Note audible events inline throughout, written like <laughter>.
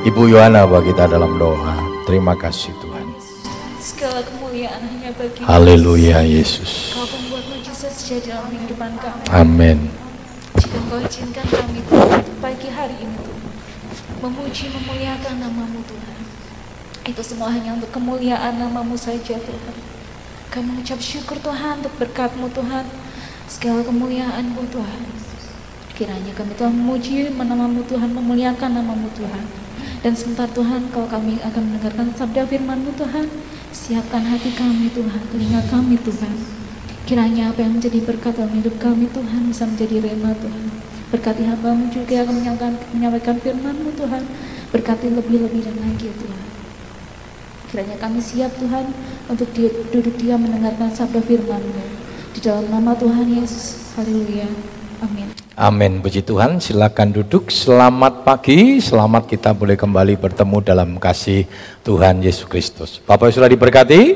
Ibu Yohana bagi kita dalam doa. Terima kasih Tuhan. Segala kemuliaan hanya bagi Haleluya Yesus. Kau membuat mujizat sejati dalam kehidupan kami. Amin. Jika kau izinkan kami Tuhan untuk pagi hari ini Tuhan memuji memuliakan namamu Tuhan. Itu semua hanya untuk kemuliaan namamu saja Tuhan. Kami mengucap syukur Tuhan untuk berkatmu Tuhan. Segala kemuliaanmu Tuhan. Kiranya kami Tuhan memuji namamu Tuhan, memuliakan namamu Tuhan. Dan sebentar Tuhan, kalau kami akan mendengarkan sabda firman-Mu Tuhan, siapkan hati kami Tuhan, telinga kami Tuhan. Kiranya apa yang menjadi berkat dalam hidup kami Tuhan bisa menjadi rema Tuhan. Berkati hambamu juga yang akan menyampaikan, firman-Mu Tuhan. Berkati lebih-lebih dan lagi ya Tuhan. Kiranya kami siap Tuhan untuk duduk diam mendengarkan sabda firman-Mu. Di dalam nama Tuhan Yesus. Haleluya. Amin. Amin. Puji Tuhan. Silakan duduk. Selamat pagi. Selamat kita boleh kembali bertemu dalam kasih Tuhan Yesus Kristus. Bapak sudah diberkati?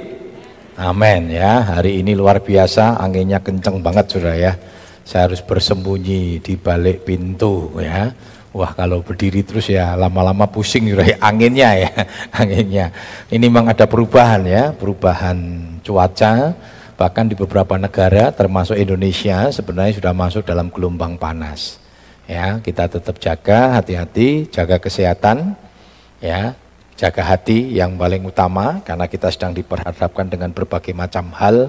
Amin ya. Hari ini luar biasa. Anginnya kenceng banget sudah ya. Saya harus bersembunyi di balik pintu ya. Wah kalau berdiri terus ya lama-lama pusing ya anginnya ya. <laughs> Anginnya. Ini memang ada perubahan ya. Perubahan cuaca bahkan di beberapa negara termasuk Indonesia sebenarnya sudah masuk dalam gelombang panas. Ya kita tetap jaga hati-hati jaga kesehatan ya jaga hati yang paling utama karena kita sedang diperhadapkan dengan berbagai macam hal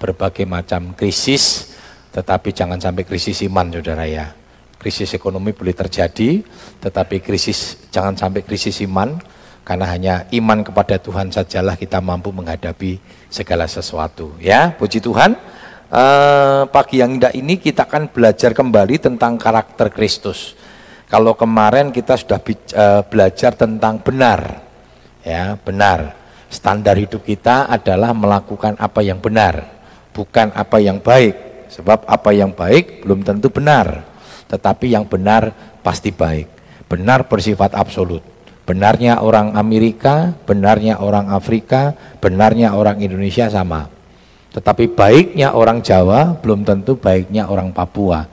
berbagai macam krisis. Tetapi jangan sampai krisis iman saudara ya. Krisis ekonomi boleh terjadi tetapi krisis jangan sampai krisis iman karena hanya iman kepada Tuhan sajalah kita mampu menghadapi segala sesuatu. Ya, puji Tuhan. Uh, pagi yang indah ini kita akan belajar kembali tentang karakter Kristus. Kalau kemarin kita sudah uh, belajar tentang benar, ya benar. Standar hidup kita adalah melakukan apa yang benar, bukan apa yang baik. Sebab apa yang baik belum tentu benar, tetapi yang benar pasti baik. Benar bersifat absolut. Benarnya orang Amerika, benarnya orang Afrika, benarnya orang Indonesia sama. Tetapi baiknya orang Jawa belum tentu baiknya orang Papua.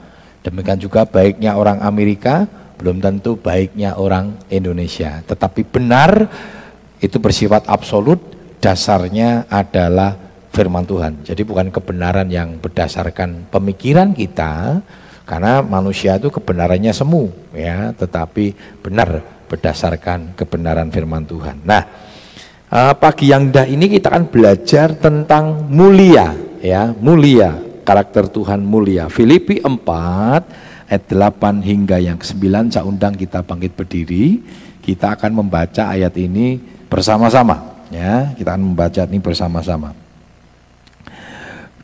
Demikian juga baiknya orang Amerika belum tentu baiknya orang Indonesia. Tetapi benar itu bersifat absolut, dasarnya adalah firman Tuhan. Jadi bukan kebenaran yang berdasarkan pemikiran kita, karena manusia itu kebenarannya semu, ya, tetapi benar berdasarkan kebenaran firman Tuhan. Nah, uh, pagi yang dah ini kita akan belajar tentang mulia, ya, mulia, karakter Tuhan mulia. Filipi 4 ayat 8 hingga yang ke-9 saya undang kita bangkit berdiri. Kita akan membaca ayat ini bersama-sama, ya. Kita akan membaca ini bersama-sama.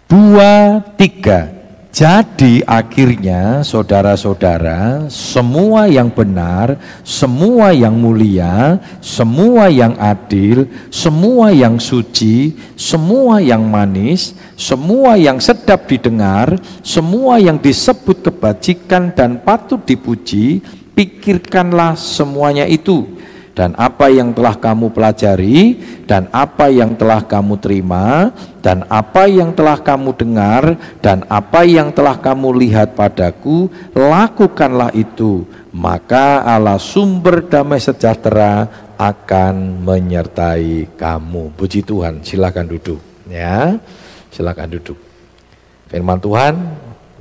Dua, tiga. Jadi akhirnya saudara-saudara, semua yang benar, semua yang mulia, semua yang adil, semua yang suci, semua yang manis, semua yang sedap didengar, semua yang disebut kebajikan dan patut dipuji, pikirkanlah semuanya itu dan apa yang telah kamu pelajari, dan apa yang telah kamu terima, dan apa yang telah kamu dengar, dan apa yang telah kamu lihat padaku, lakukanlah itu, maka Allah sumber damai sejahtera akan menyertai kamu. Puji Tuhan, silakan duduk ya. Silakan duduk. Firman Tuhan,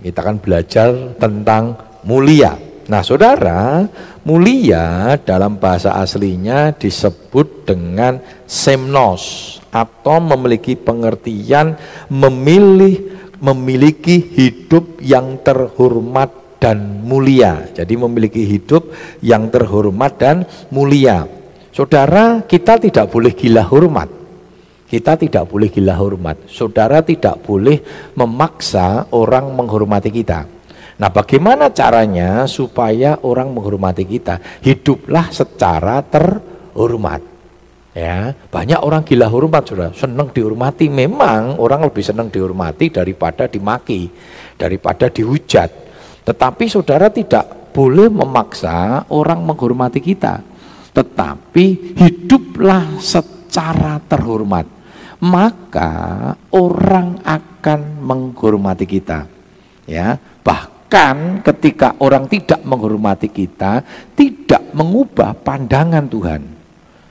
kita akan belajar tentang mulia. Nah, saudara, mulia dalam bahasa aslinya disebut dengan semnos atau memiliki pengertian memilih memiliki hidup yang terhormat dan mulia. Jadi memiliki hidup yang terhormat dan mulia. Saudara, kita tidak boleh gila hormat. Kita tidak boleh gila hormat. Saudara tidak boleh memaksa orang menghormati kita. Nah, bagaimana caranya supaya orang menghormati kita? Hiduplah secara terhormat. Ya, banyak orang gila hormat sudah, senang dihormati. Memang orang lebih senang dihormati daripada dimaki, daripada dihujat. Tetapi saudara tidak boleh memaksa orang menghormati kita. Tetapi hiduplah secara terhormat. Maka orang akan menghormati kita. Ya, bahkan bahkan ketika orang tidak menghormati kita, tidak mengubah pandangan Tuhan.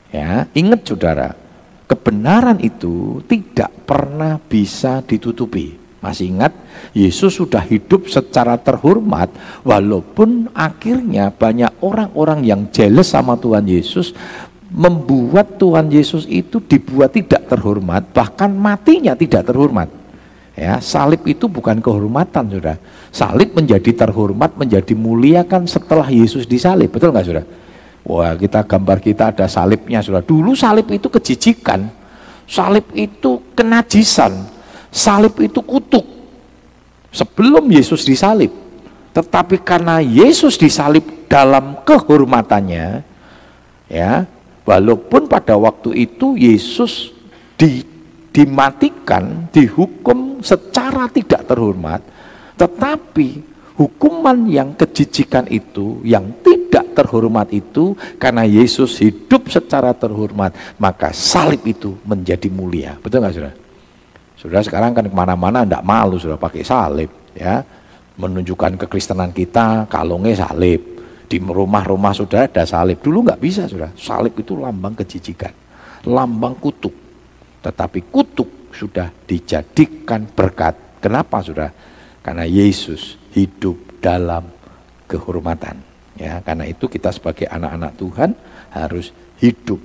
Ya, ingat saudara, kebenaran itu tidak pernah bisa ditutupi. Masih ingat, Yesus sudah hidup secara terhormat, walaupun akhirnya banyak orang-orang yang jealous sama Tuhan Yesus, membuat Tuhan Yesus itu dibuat tidak terhormat, bahkan matinya tidak terhormat. Ya, salib itu bukan kehormatan, Saudara. Salib menjadi terhormat, menjadi mulia kan setelah Yesus disalib, betul nggak, Saudara? Wah, kita gambar kita ada salibnya, Saudara. Dulu salib itu kejijikan. Salib itu kenajisan. Salib itu kutuk. Sebelum Yesus disalib. Tetapi karena Yesus disalib dalam kehormatannya, ya, walaupun pada waktu itu Yesus di dimatikan, dihukum secara tidak terhormat, tetapi hukuman yang kejijikan itu, yang tidak terhormat itu, karena Yesus hidup secara terhormat, maka salib itu menjadi mulia. Betul nggak saudara? Saudara sekarang kan ke mana-mana tidak malu sudah pakai salib, ya menunjukkan kekristenan kita, kalungnya salib. Di rumah-rumah saudara ada salib. Dulu nggak bisa saudara. Salib itu lambang kejijikan, lambang kutuk. Tetapi kutuk sudah dijadikan berkat. Kenapa sudah? Karena Yesus hidup dalam kehormatan. Ya, karena itu kita sebagai anak-anak Tuhan harus hidup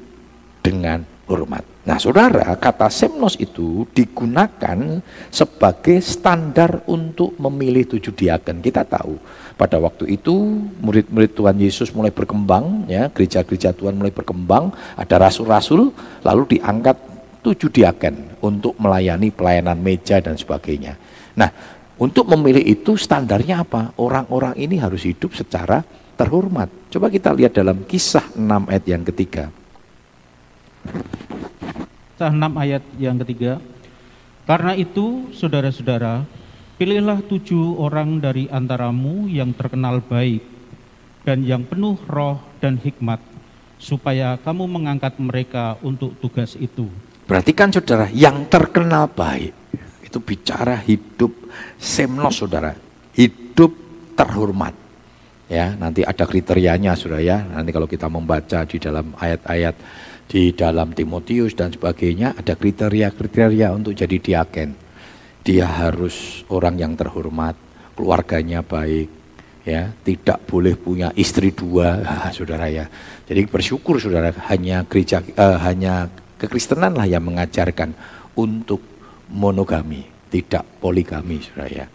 dengan hormat. Nah, saudara, kata semnos itu digunakan sebagai standar untuk memilih tujuh diaken. Kita tahu pada waktu itu murid-murid Tuhan Yesus mulai berkembang, ya gereja-gereja Tuhan mulai berkembang, ada rasul-rasul, lalu diangkat tujuh diaken untuk melayani pelayanan meja dan sebagainya. Nah, untuk memilih itu standarnya apa? Orang-orang ini harus hidup secara terhormat. Coba kita lihat dalam kisah 6 ayat yang ketiga. Kisah 6 ayat yang ketiga. Karena itu, saudara-saudara, pilihlah tujuh orang dari antaramu yang terkenal baik dan yang penuh roh dan hikmat, supaya kamu mengangkat mereka untuk tugas itu. Berarti kan saudara, yang terkenal baik itu bicara hidup semnos saudara, hidup terhormat. Ya, nanti ada kriterianya saudara ya. Nanti kalau kita membaca di dalam ayat-ayat di dalam Timotius dan sebagainya ada kriteria-kriteria untuk jadi diaken. Dia harus orang yang terhormat, keluarganya baik, ya tidak boleh punya istri dua, <laughs> saudara ya. Jadi bersyukur saudara hanya gereja uh, hanya Kekristenan lah yang mengajarkan untuk monogami, tidak poligami, saudara ya.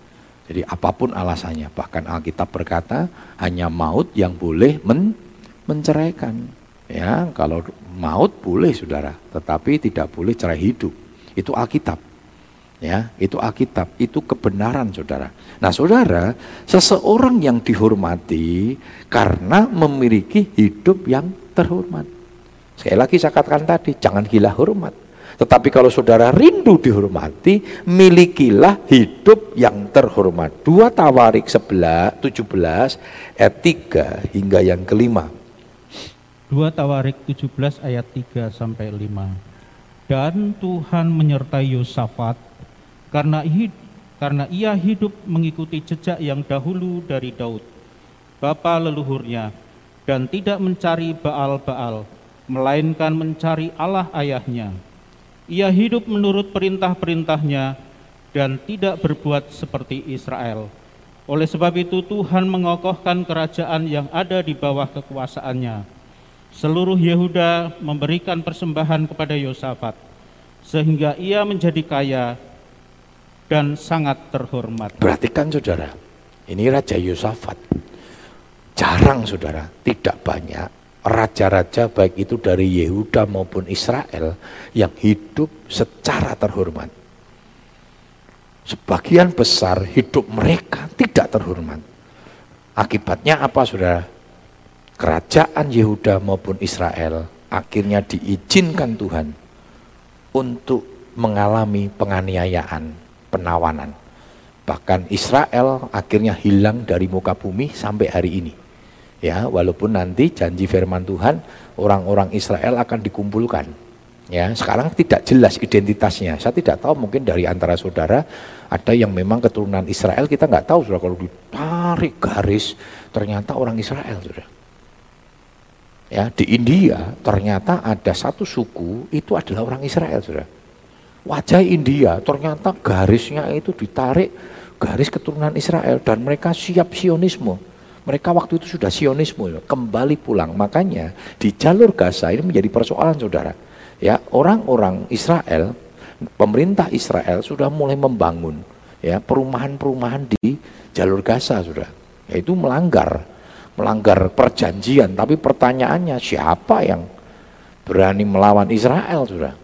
Jadi apa pun alasannya, bahkan Alkitab berkata hanya maut yang boleh men menceraikan. Ya, kalau maut boleh saudara, tetapi tidak boleh cerai hidup. Itu Alkitab. Ya, itu Alkitab, itu kebenaran saudara. Nah saudara, seseorang yang dihormati karena memiliki hidup yang terhormat. Sekali lagi saya katakan tadi, jangan gila hormat. Tetapi kalau saudara rindu dihormati, milikilah hidup yang terhormat. Dua Tawarik 11, 17 ayat 3 hingga yang kelima. Dua Tawarik 17 ayat 3 sampai 5. Dan Tuhan menyertai Yosafat karena hidup karena ia hidup mengikuti jejak yang dahulu dari Daud, bapa leluhurnya, dan tidak mencari Baal-Baal, melainkan mencari Allah ayahnya. Ia hidup menurut perintah-perintahnya dan tidak berbuat seperti Israel. Oleh sebab itu Tuhan mengokohkan kerajaan yang ada di bawah kekuasaannya. Seluruh Yehuda memberikan persembahan kepada Yosafat, sehingga ia menjadi kaya dan sangat terhormat. Perhatikan saudara, ini Raja Yosafat. Jarang saudara, tidak banyak raja-raja baik itu dari Yehuda maupun Israel yang hidup secara terhormat. Sebagian besar hidup mereka tidak terhormat. Akibatnya apa saudara? Kerajaan Yehuda maupun Israel akhirnya diizinkan Tuhan untuk mengalami penganiayaan, penawanan. Bahkan Israel akhirnya hilang dari muka bumi sampai hari ini. Ya, walaupun nanti janji firman Tuhan orang-orang Israel akan dikumpulkan Ya, sekarang tidak jelas identitasnya. Saya tidak tahu mungkin dari antara saudara ada yang memang keturunan Israel kita nggak tahu sudah kalau ditarik garis ternyata orang Israel sudah. Ya, di India ternyata ada satu suku itu adalah orang Israel sudah. Wajah India ternyata garisnya itu ditarik garis keturunan Israel dan mereka siap sionisme. Mereka waktu itu sudah sionisme, kembali pulang. Makanya di jalur Gaza ini menjadi persoalan saudara ya orang-orang Israel, pemerintah Israel sudah mulai membangun ya perumahan-perumahan di jalur Gaza sudah, yaitu melanggar melanggar perjanjian. Tapi pertanyaannya siapa yang berani melawan Israel sudah?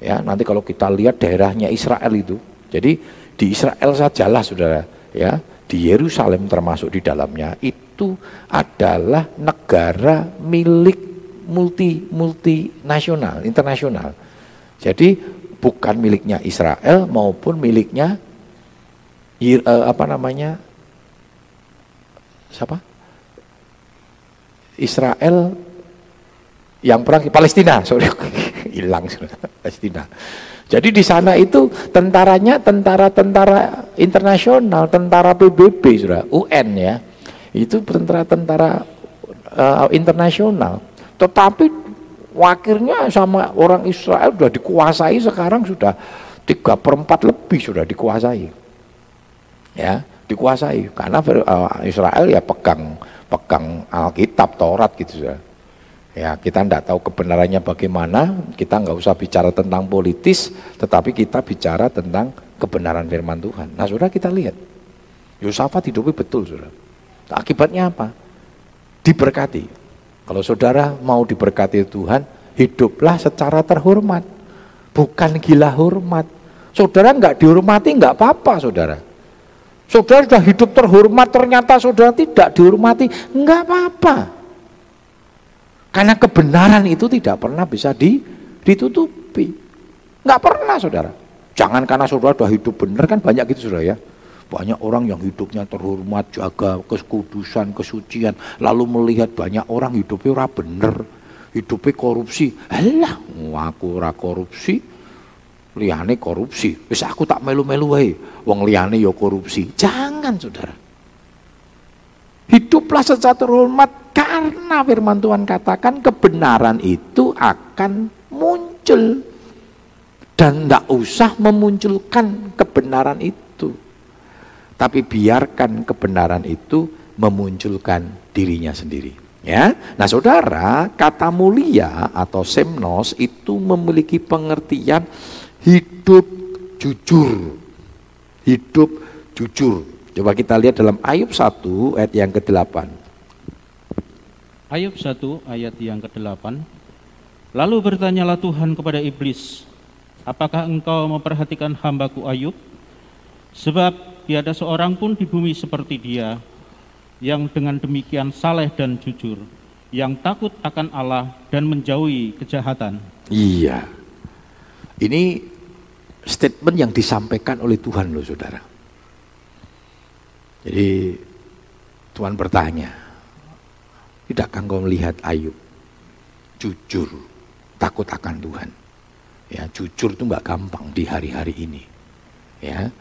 Ya nanti kalau kita lihat daerahnya Israel itu, jadi di Israel sajalah saudara, ya di Yerusalem termasuk di dalamnya itu adalah negara milik multi multinasional, internasional. Jadi bukan miliknya Israel maupun miliknya uh, apa namanya siapa? Israel yang perang Palestina, sorry <laughs> hilang <laughs> Palestina. Jadi di sana itu tentaranya tentara-tentara internasional, tentara PBB sudah, UN ya. Itu tentara-tentara uh, internasional. Tetapi wakilnya sama orang Israel sudah dikuasai sekarang sudah tiga perempat lebih sudah dikuasai. Ya, dikuasai karena eh, Israel ya pegang pegang Alkitab, Taurat gitu ya. Ya, kita tidak tahu kebenarannya bagaimana, kita nggak usah bicara tentang politis, tetapi kita bicara tentang kebenaran firman Tuhan. Nah, sudah kita lihat. Yosafat hidupnya betul, sudah. Akibatnya apa? Diberkati. Kalau saudara mau diberkati Tuhan, hiduplah secara terhormat. Bukan gila hormat. Saudara nggak dihormati nggak apa-apa saudara. Saudara sudah hidup terhormat ternyata saudara tidak dihormati nggak apa-apa. Karena kebenaran itu tidak pernah bisa di, ditutupi. Nggak pernah saudara. Jangan karena saudara sudah hidup benar kan banyak gitu saudara ya. Banyak orang yang hidupnya terhormat, jaga kekudusan, kesucian, lalu melihat banyak orang hidupnya ora bener, hidupnya korupsi. Alah, aku ora korupsi, liane korupsi. Wis aku tak melu-melu wae, wong liane ya korupsi. Jangan, Saudara. Hiduplah secara terhormat karena firman Tuhan katakan kebenaran itu akan muncul dan tidak usah memunculkan kebenaran itu tapi biarkan kebenaran itu memunculkan dirinya sendiri. Ya, nah saudara, kata mulia atau semnos itu memiliki pengertian hidup jujur, hidup jujur. Coba kita lihat dalam Ayub 1 ayat yang ke-8. Ayub 1 ayat yang ke-8. Lalu bertanyalah Tuhan kepada iblis, apakah engkau memperhatikan hambaku Ayub? Sebab tiada seorang pun di bumi seperti dia yang dengan demikian saleh dan jujur, yang takut akan Allah dan menjauhi kejahatan. Iya. Ini statement yang disampaikan oleh Tuhan loh saudara. Jadi Tuhan bertanya, tidakkah engkau melihat Ayub jujur, takut akan Tuhan? Ya, jujur itu nggak gampang di hari-hari ini. Ya,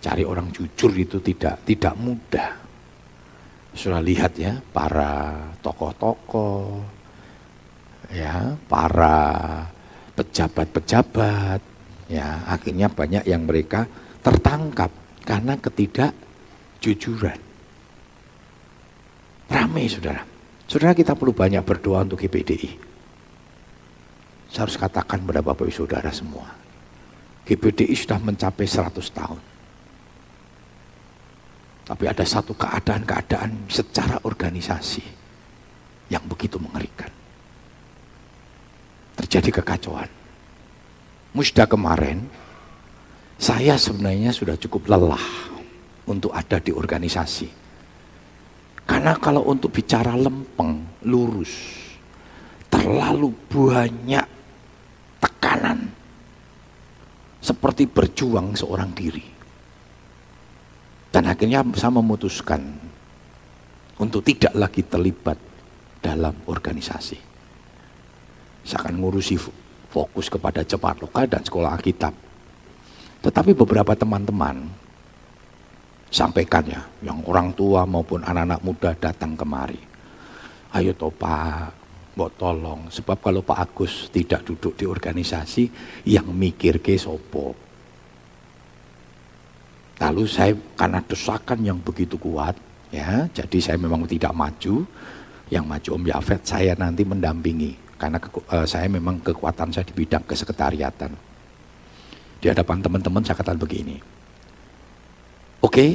Cari orang jujur itu tidak tidak mudah. Sudah lihat ya para tokoh-tokoh, ya para pejabat-pejabat, ya akhirnya banyak yang mereka tertangkap karena ketidakjujuran. Ramai saudara. Saudara kita perlu banyak berdoa untuk GPDI. Saya harus katakan kepada Bapak Ibu Saudara semua. GPDI sudah mencapai 100 tahun. Tapi ada satu keadaan-keadaan secara organisasi yang begitu mengerikan. Terjadi kekacauan. Musda kemarin, saya sebenarnya sudah cukup lelah untuk ada di organisasi. Karena kalau untuk bicara lempeng, lurus, terlalu banyak tekanan. Seperti berjuang seorang diri. Dan akhirnya saya memutuskan untuk tidak lagi terlibat dalam organisasi. Saya akan ngurusi fokus kepada jemaat lokal dan sekolah Alkitab. Tetapi beberapa teman-teman sampaikan ya, yang orang tua maupun anak-anak muda datang kemari. Ayo toh Pak, mbok tolong. Sebab kalau Pak Agus tidak duduk di organisasi, yang mikir ke sopo. Lalu saya karena desakan yang begitu kuat, ya, jadi saya memang tidak maju. Yang maju Om Yafet, saya nanti mendampingi karena ke, uh, saya memang kekuatan saya di bidang kesekretariatan. Di hadapan teman-teman saya katakan begini, oke, okay,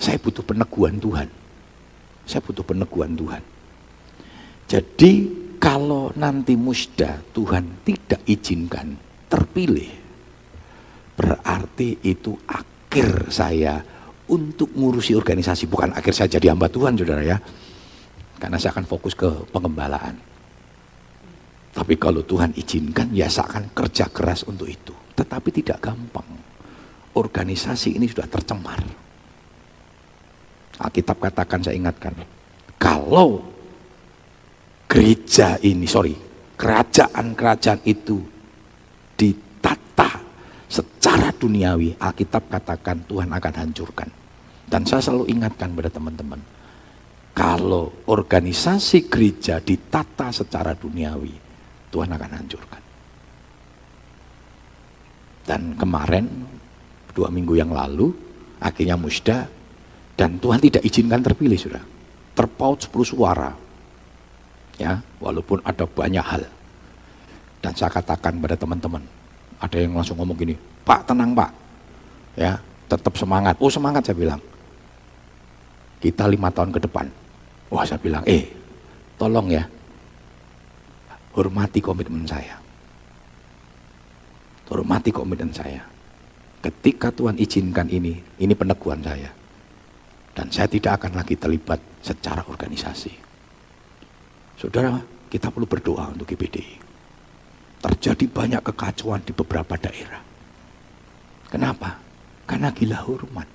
saya butuh peneguhan Tuhan. Saya butuh peneguhan Tuhan. Jadi kalau nanti musda Tuhan tidak izinkan terpilih, berarti itu akhir saya untuk ngurusi organisasi, bukan akhir saya jadi hamba Tuhan, saudara ya. Karena saya akan fokus ke pengembalaan. Tapi kalau Tuhan izinkan, ya saya akan kerja keras untuk itu. Tetapi tidak gampang. Organisasi ini sudah tercemar. Alkitab katakan, saya ingatkan. Kalau gereja ini, sorry, kerajaan-kerajaan itu ditata secara duniawi, Alkitab katakan Tuhan akan hancurkan. Dan saya selalu ingatkan pada teman-teman, kalau organisasi gereja ditata secara duniawi, Tuhan akan hancurkan. Dan kemarin, dua minggu yang lalu, akhirnya musda, dan Tuhan tidak izinkan terpilih, sudah. Terpaut 10 suara. Ya, walaupun ada banyak hal. Dan saya katakan pada teman-teman, ada yang langsung ngomong gini, Pak tenang Pak, ya tetap semangat. Oh semangat saya bilang. Kita lima tahun ke depan, Wah saya bilang, eh tolong ya, hormati komitmen saya. Hormati komitmen saya. Ketika Tuhan izinkan ini, ini peneguhan saya. Dan saya tidak akan lagi terlibat secara organisasi. Saudara, kita perlu berdoa untuk GBD. Terjadi banyak kekacauan di beberapa daerah. Kenapa? Karena gila hormat.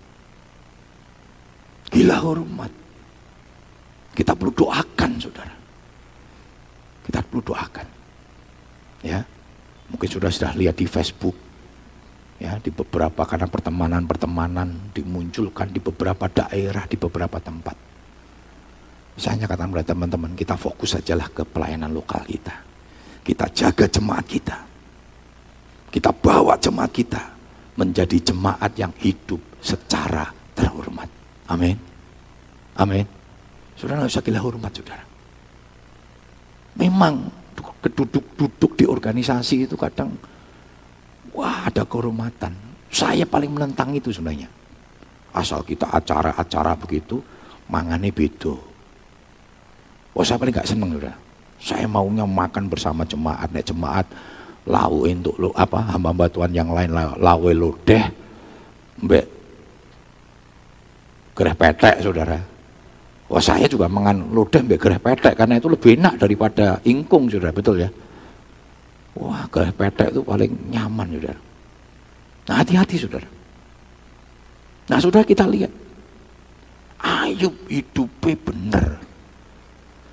Gila hormat. Kita perlu doakan, saudara. Kita perlu doakan. Ya, mungkin sudah sudah lihat di Facebook, ya di beberapa karena pertemanan-pertemanan dimunculkan di beberapa daerah, di beberapa tempat. Misalnya kata pada teman-teman, kita fokus sajalah ke pelayanan lokal kita. Kita jaga jemaat kita. Kita bawa jemaat kita menjadi jemaat yang hidup secara terhormat. Amin. Amin. Saudara nggak usah gila hormat, saudara. Memang duduk-duduk di organisasi itu kadang, wah ada kehormatan. Saya paling menentang itu sebenarnya. Asal kita acara-acara begitu, mangane bedo. Oh saya paling gak seneng saudara. Saya maunya makan bersama jemaat, nek jemaat lau untuk lo apa hamba-hamba Tuhan yang lain lau lo deh, mbek gereh petek saudara Wah saya juga mangan lodeh mbak gereh petek karena itu lebih enak daripada ingkung sudah betul ya. Wah gereh petek itu paling nyaman sudah. Nah hati-hati saudara. Nah saudara kita lihat. Ayub hidupnya benar.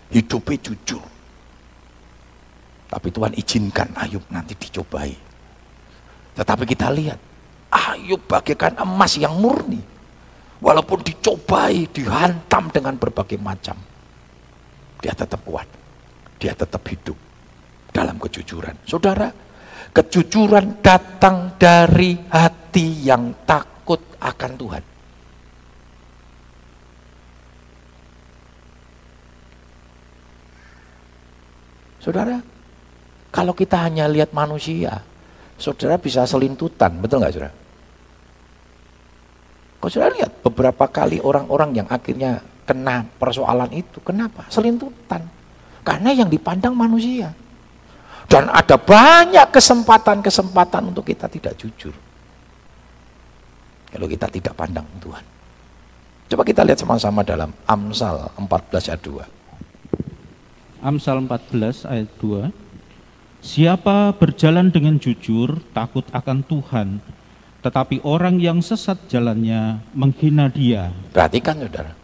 Hidupnya jujur. Tapi Tuhan izinkan Ayub nanti dicobai. Tetapi kita lihat. Ayub bagaikan emas yang murni Walaupun dicobai, dihantam dengan berbagai macam. Dia tetap kuat. Dia tetap hidup dalam kejujuran. Saudara, kejujuran datang dari hati yang takut akan Tuhan. Saudara, kalau kita hanya lihat manusia, saudara bisa selintutan, betul nggak saudara? Kau sudah lihat beberapa kali orang-orang yang akhirnya kena persoalan itu. Kenapa? Selintutan. Karena yang dipandang manusia. Dan ada banyak kesempatan-kesempatan untuk kita tidak jujur. Kalau kita tidak pandang Tuhan. Coba kita lihat sama-sama dalam Amsal 14 ayat 2. Amsal 14 ayat 2. Siapa berjalan dengan jujur, takut akan Tuhan, tetapi orang yang sesat jalannya menghina dia. Perhatikan saudara,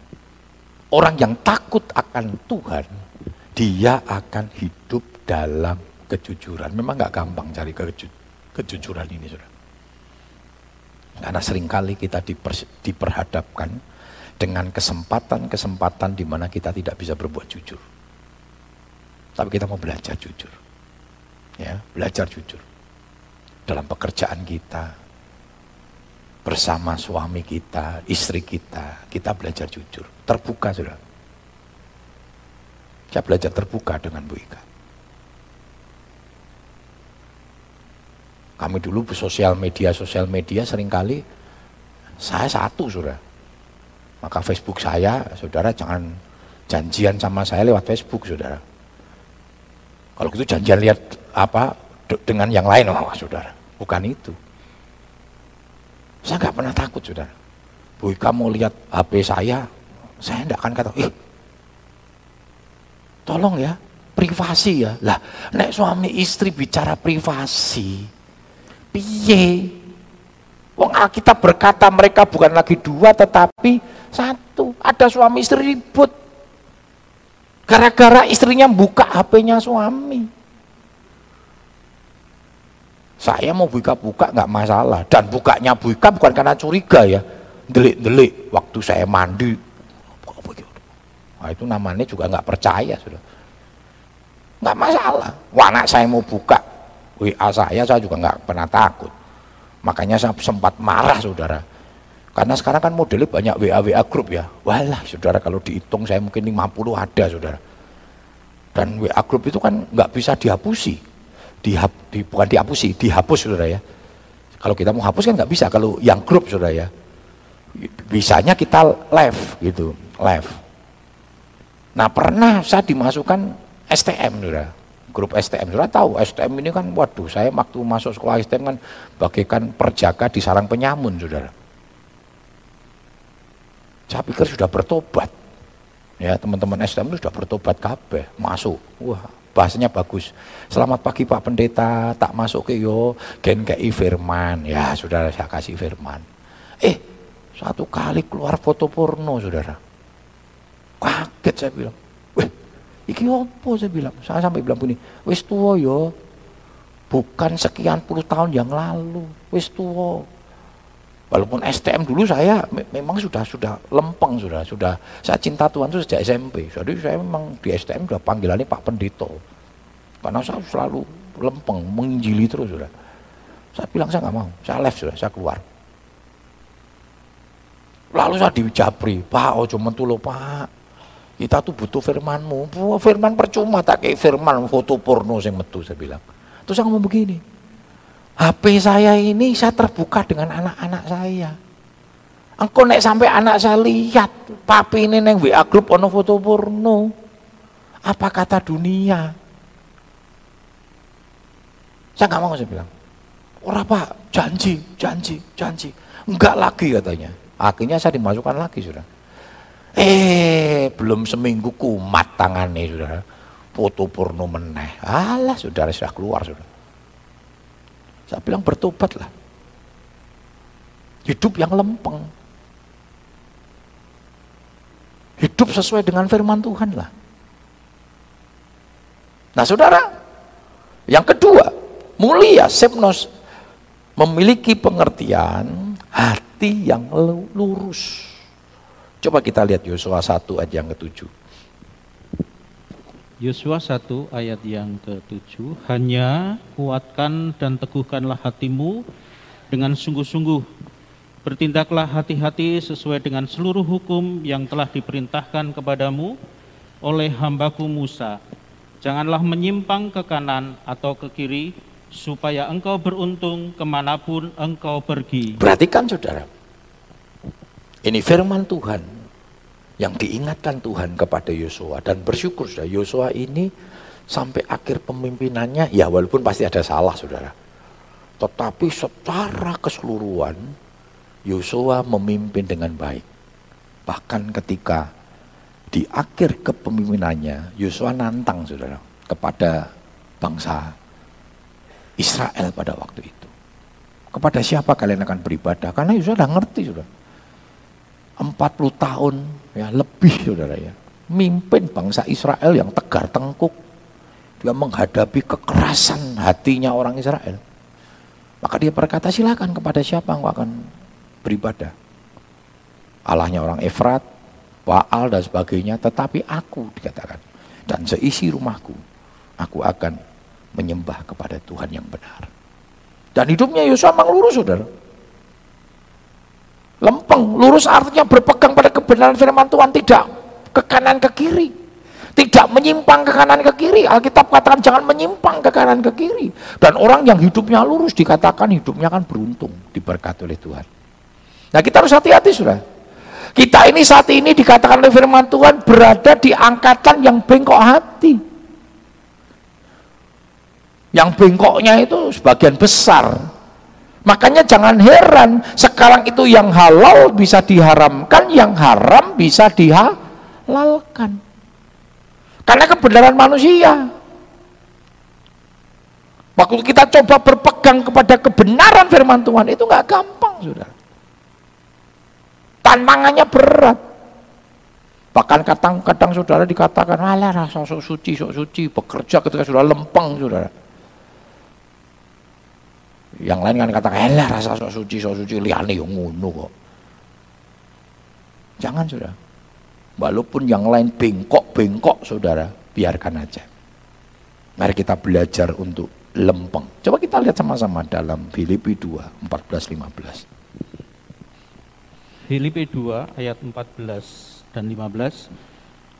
orang yang takut akan Tuhan, dia akan hidup dalam kejujuran. Memang nggak gampang cari keju, kejujuran ini, sudah. Karena sering kali kita diper, diperhadapkan dengan kesempatan-kesempatan di mana kita tidak bisa berbuat jujur. Tapi kita mau belajar jujur. Ya, belajar jujur. Dalam pekerjaan kita, bersama suami kita, istri kita, kita belajar jujur, terbuka sudah. Saya belajar terbuka dengan Bu Ika. Kami dulu sosial media, sosial media sering kali saya satu sudah. Maka Facebook saya, saudara jangan janjian sama saya lewat Facebook saudara. Kalau gitu janjian lihat apa dengan yang lain, oh saudara. Bukan itu. Saya nggak pernah takut, saudara. Bu Ika mau lihat HP saya, saya tidak akan kata, ih, tolong ya, privasi ya. Lah, nek suami istri bicara privasi, piye? Wong kita berkata mereka bukan lagi dua tetapi satu. Ada suami istri ribut. Gara-gara istrinya buka HP-nya suami. Saya mau buka-buka nggak masalah. Dan bukanya buka bukan karena curiga ya. Delik-delik waktu saya mandi. Nah, itu namanya juga nggak percaya sudah. Nggak masalah. Wah, anak saya mau buka WA saya, saya juga nggak pernah takut. Makanya saya sempat marah saudara. Karena sekarang kan modelnya banyak WA-WA grup ya. Walah saudara kalau dihitung saya mungkin 50 ada saudara. Dan WA grup itu kan nggak bisa dihapusi dihap, di, bukan dihapusi, dihapus saudara ya. Kalau kita mau hapus kan nggak bisa kalau yang grup saudara ya. Bisanya kita live gitu, live. Nah pernah saya dimasukkan STM saudara, grup STM. Saudara tahu STM ini kan waduh saya waktu masuk sekolah STM kan bagaikan perjaka di sarang penyamun saudara. Saya pikir sudah bertobat. Ya teman-teman STM itu sudah bertobat kabeh, masuk. Wah bahasanya bagus. Selamat pagi Pak Pendeta, tak masuk ke yo, gen kei firman. Ya saudara saya kasih firman. Eh, satu kali keluar foto porno saudara. Kaget saya bilang. Iki opo saya bilang. Saya sampai bilang begini, wis tua yo. Bukan sekian puluh tahun yang lalu, wis tua. Walaupun STM dulu saya memang sudah sudah lempeng sudah sudah saya cinta Tuhan itu sejak SMP. Jadi saya memang di STM sudah panggilannya Pak Pendito. Karena saya selalu lempeng menginjili terus sudah. Saya bilang saya nggak mau, saya left sudah, saya keluar. Lalu saya dijabri, Pak, oh cuma tuh Pak. Kita tuh butuh firmanmu. Firman percuma tak kayak firman foto porno yang metu saya bilang. Terus saya ngomong begini, HP saya ini saya terbuka dengan anak-anak saya. Engkau nek sampai anak saya lihat, papi ini neng WA grup ono foto porno. Apa kata dunia? Saya nggak mau saya bilang. Orang pak, janji, janji, janji. Enggak lagi katanya. Akhirnya saya dimasukkan lagi sudah. Eh, belum seminggu kumat tangannya sudah. Foto porno meneh. Alah, saudara sudah keluar sudah. Saya bilang bertobatlah. Hidup yang lempeng. Hidup sesuai dengan firman Tuhan lah. Nah saudara, yang kedua, mulia, sepnos, memiliki pengertian hati yang lurus. Coba kita lihat Yosua 1 ayat yang ketujuh. Yosua 1 ayat yang ke-7 Hanya kuatkan dan teguhkanlah hatimu dengan sungguh-sungguh. Bertindaklah hati-hati sesuai dengan seluruh hukum yang telah diperintahkan kepadamu oleh hambaku Musa. Janganlah menyimpang ke kanan atau ke kiri supaya engkau beruntung ke mana pun engkau pergi. Perhatikan saudara Ini firman Tuhan yang diingatkan Tuhan kepada Yosua. Dan bersyukur sudah Yosua ini sampai akhir pemimpinannya ya walaupun pasti ada salah saudara. Tetapi secara keseluruhan Yosua memimpin dengan baik. Bahkan ketika di akhir kepemimpinannya Yosua nantang saudara kepada bangsa Israel pada waktu itu. Kepada siapa kalian akan beribadah? Karena Yosua sudah ngerti sudah 40 tahun ya lebih saudara ya mimpin bangsa Israel yang tegar tengkuk Dia menghadapi kekerasan hatinya orang Israel. Maka dia berkata, silakan kepada siapa engkau akan beribadah. Allahnya orang Efrat, Baal dan sebagainya, tetapi aku dikatakan. Dan seisi rumahku, aku akan menyembah kepada Tuhan yang benar. Dan hidupnya Yosua memang lurus, saudara. Lempeng, lurus artinya berpegang pada kebenaran firman Tuhan, tidak ke kanan ke kiri. Tidak menyimpang ke kanan ke kiri. Alkitab katakan jangan menyimpang ke kanan ke kiri. Dan orang yang hidupnya lurus dikatakan hidupnya kan beruntung, diberkati oleh Tuhan. Nah kita harus hati-hati sudah. Kita ini saat ini dikatakan oleh firman Tuhan berada di angkatan yang bengkok hati. Yang bengkoknya itu sebagian besar. Makanya jangan heran sekarang itu yang halal bisa diharamkan, yang haram bisa dihalalkan. Karena kebenaran manusia. Waktu kita coba berpegang kepada kebenaran firman Tuhan itu nggak gampang, sudah. Tantangannya berat. Bahkan kadang-kadang saudara dikatakan, alah rasa sok suci, sok suci, bekerja ketika sudah lempeng, saudara. Yang lain kan katakan, alah rasa sok suci, sok suci, liane yang ngono kok. Jangan, saudara. Walaupun yang lain bengkok-bengkok saudara, biarkan aja. Mari kita belajar untuk lempeng. Coba kita lihat sama-sama dalam Filipi 2, 14-15. Filipi 2 ayat 14 dan 15.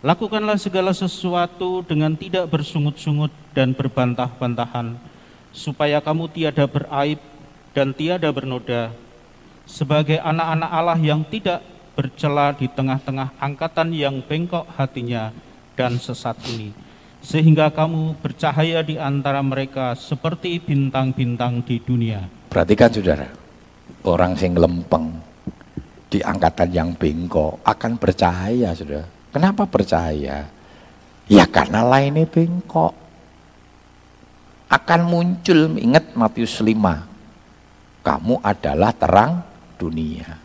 Lakukanlah segala sesuatu dengan tidak bersungut-sungut dan berbantah-bantahan, supaya kamu tiada beraib dan tiada bernoda, sebagai anak-anak Allah yang tidak bercela di tengah-tengah angkatan yang bengkok hatinya dan sesat ini, sehingga kamu bercahaya di antara mereka seperti bintang-bintang di dunia. Perhatikan saudara, orang sing lempeng di angkatan yang bengkok akan bercahaya saudara. Kenapa bercahaya? Ya karena lainnya bengkok. Akan muncul, ingat Matius 5, kamu adalah terang dunia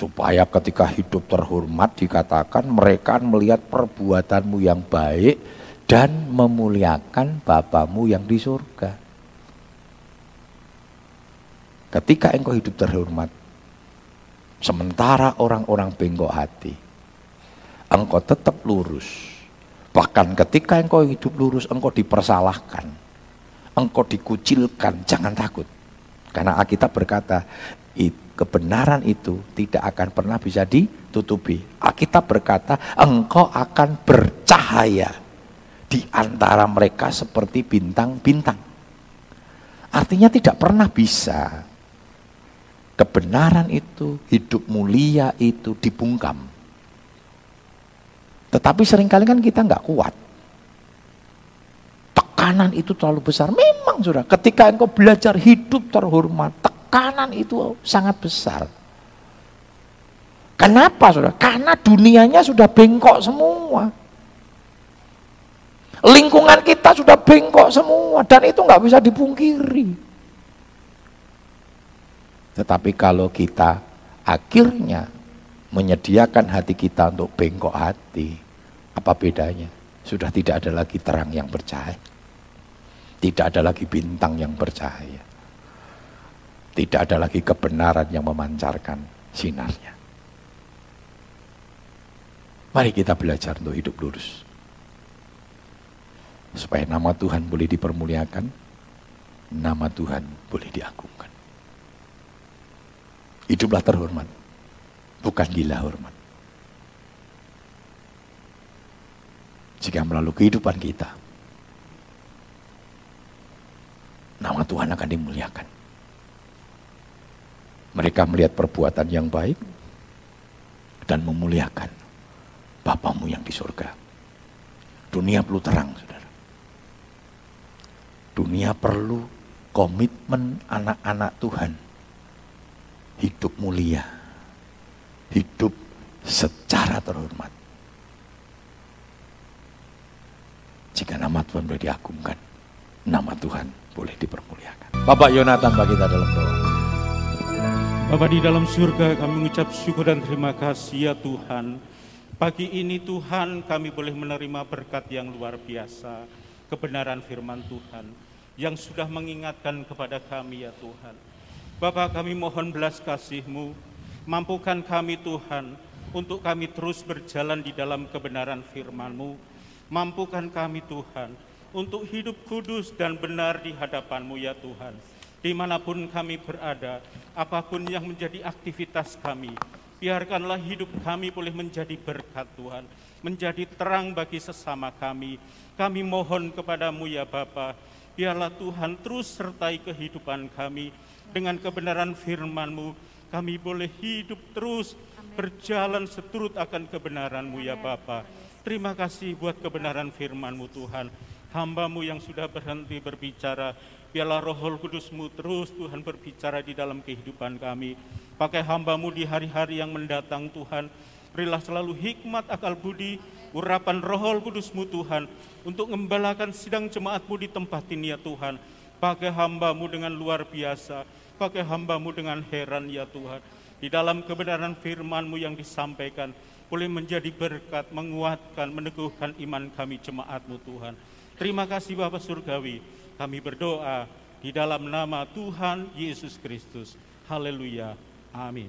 supaya ketika hidup terhormat dikatakan mereka melihat perbuatanmu yang baik dan memuliakan Bapamu yang di surga. Ketika engkau hidup terhormat, sementara orang-orang bengkok hati, engkau tetap lurus. Bahkan ketika engkau hidup lurus, engkau dipersalahkan, engkau dikucilkan, jangan takut. Karena Alkitab berkata, kebenaran itu tidak akan pernah bisa ditutupi. Alkitab berkata, engkau akan bercahaya di antara mereka seperti bintang-bintang. Artinya tidak pernah bisa kebenaran itu, hidup mulia itu dibungkam. Tetapi sering kali kan kita nggak kuat. Tekanan itu terlalu besar. Memang sudah, ketika engkau belajar hidup terhormat, tekanan itu sangat besar. Kenapa sudah? Karena dunianya sudah bengkok semua. Lingkungan kita sudah bengkok semua dan itu nggak bisa dipungkiri. Tetapi kalau kita akhirnya menyediakan hati kita untuk bengkok hati, apa bedanya? Sudah tidak ada lagi terang yang bercahaya. Tidak ada lagi bintang yang bercahaya. Tidak ada lagi kebenaran yang memancarkan sinarnya. Mari kita belajar untuk hidup lurus. Supaya nama Tuhan boleh dipermuliakan, nama Tuhan boleh diagungkan. Hiduplah terhormat, bukan gila hormat. Jika melalui kehidupan kita, nama Tuhan akan dimuliakan. Mereka melihat perbuatan yang baik dan memuliakan Bapamu yang di surga. Dunia perlu terang, saudara. Dunia perlu komitmen anak-anak Tuhan. Hidup mulia. Hidup secara terhormat. Jika nama Tuhan boleh diagungkan, nama Tuhan boleh dipermuliakan. Bapak Yonatan bagi kita dalam doa. Bapak di dalam surga kami mengucap syukur dan terima kasih ya Tuhan. Pagi ini Tuhan kami boleh menerima berkat yang luar biasa, kebenaran firman Tuhan yang sudah mengingatkan kepada kami ya Tuhan. Bapak kami mohon belas kasih-Mu, mampukan kami Tuhan untuk kami terus berjalan di dalam kebenaran firman-Mu. Mampukan kami Tuhan untuk hidup kudus dan benar di hadapan-Mu ya Tuhan. Di mana pun kami berada, apa pun yang menjadi aktivitas kami, biarkanlah hidup kami boleh menjadi berkat Tuhan, menjadi terang bagi sesama kami. Kami mohon kepadamu ya Bapa, biarlah Tuhan terus sertai kehidupan kami dengan kebenaran firman-Mu. Kami boleh hidup terus berjalan seturut akan kebenaran-Mu ya Bapa. Terima kasih buat kebenaran firman-Mu Tuhan hambamu yang sudah berhenti berbicara, biarlah roh kudusmu terus Tuhan berbicara di dalam kehidupan kami. Pakai hambamu di hari-hari yang mendatang Tuhan, berilah selalu hikmat akal budi, urapan roh kudusmu Tuhan, untuk ngembalakan sidang jemaatmu di tempat ini ya Tuhan. Pakai hambamu dengan luar biasa, pakai hambamu dengan heran ya Tuhan. Di dalam kebenaran firmanmu yang disampaikan, boleh menjadi berkat, menguatkan, meneguhkan iman kami jemaatmu Tuhan. Terima kasih Bapak Surgawi. Kami berdoa di dalam nama Tuhan Yesus Kristus. Haleluya. Amin.